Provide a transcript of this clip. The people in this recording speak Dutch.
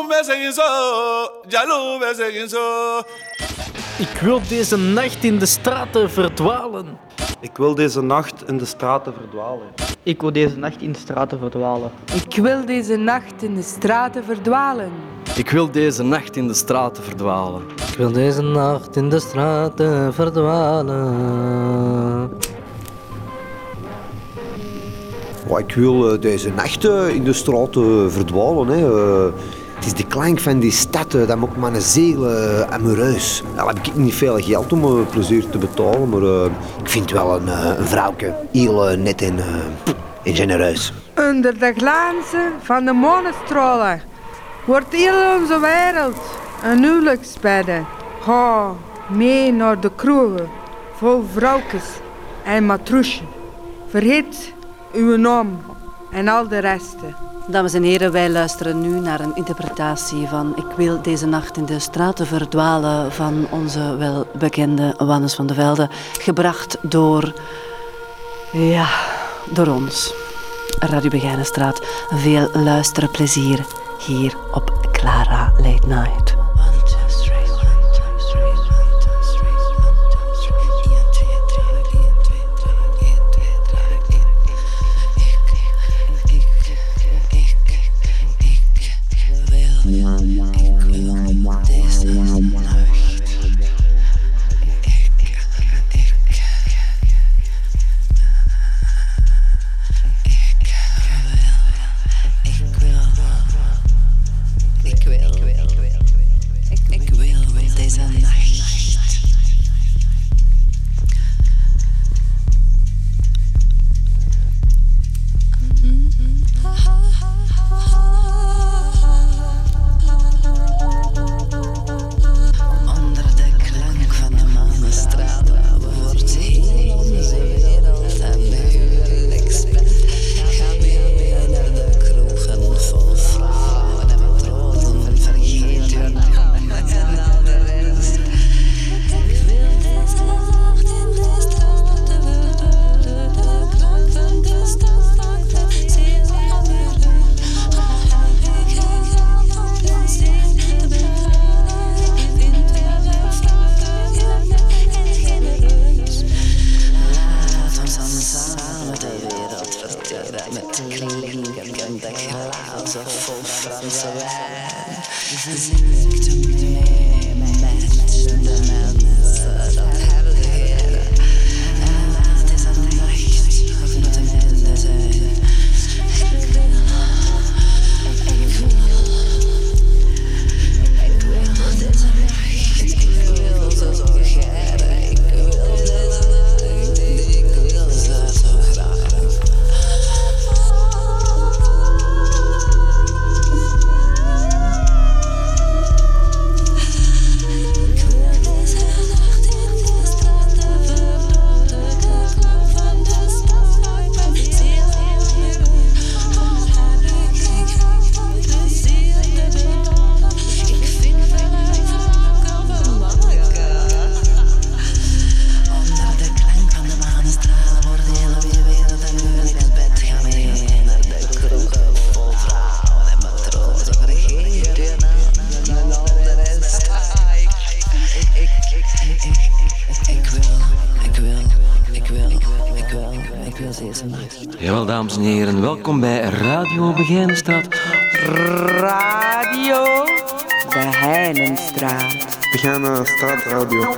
Jaloe, wij zeggen zo. Jaloe, wij zeggen zo. Ik wil deze nacht in de straten verdwalen. Ik wil deze nacht in de straten verdwalen. Ik wil deze nacht in de straten verdwalen. Ik wil deze nacht in de straten verdwalen. Ik wil deze nacht in de straten verdwalen. Ik wil deze nacht in de straten verdwalen. Ik wil eh, deze nacht eh, in de straten verdwalen. Hè. Eh, het is de klank van die stad eh, dat maakt mijn ziel uh, amoureus. Al heb ik niet veel geld om uh, plezier te betalen, maar ik vind wel een, een vrouwke heel net en, en genereus. Onder de glanzen van de monenstralen wordt heel onze wereld een huwelijksbedde. Ga mee naar de kroegen vol vrouwtjes en matroesje. Vergeet uw naam en al de resten. Dames en heren, wij luisteren nu naar een interpretatie van Ik wil deze nacht in de straten verdwalen van onze welbekende Wannes van de Velde, gebracht door, ja, door ons. Radio Begijnenstraat. Veel luisterplezier hier op Clara Late Night. leaking in the clouds of full sunscreen. Zig to me. Jawel, dames en heren, welkom bij Radio Begijnenstraat. Radio Begijnenstraat. Begijnenstraat Radio.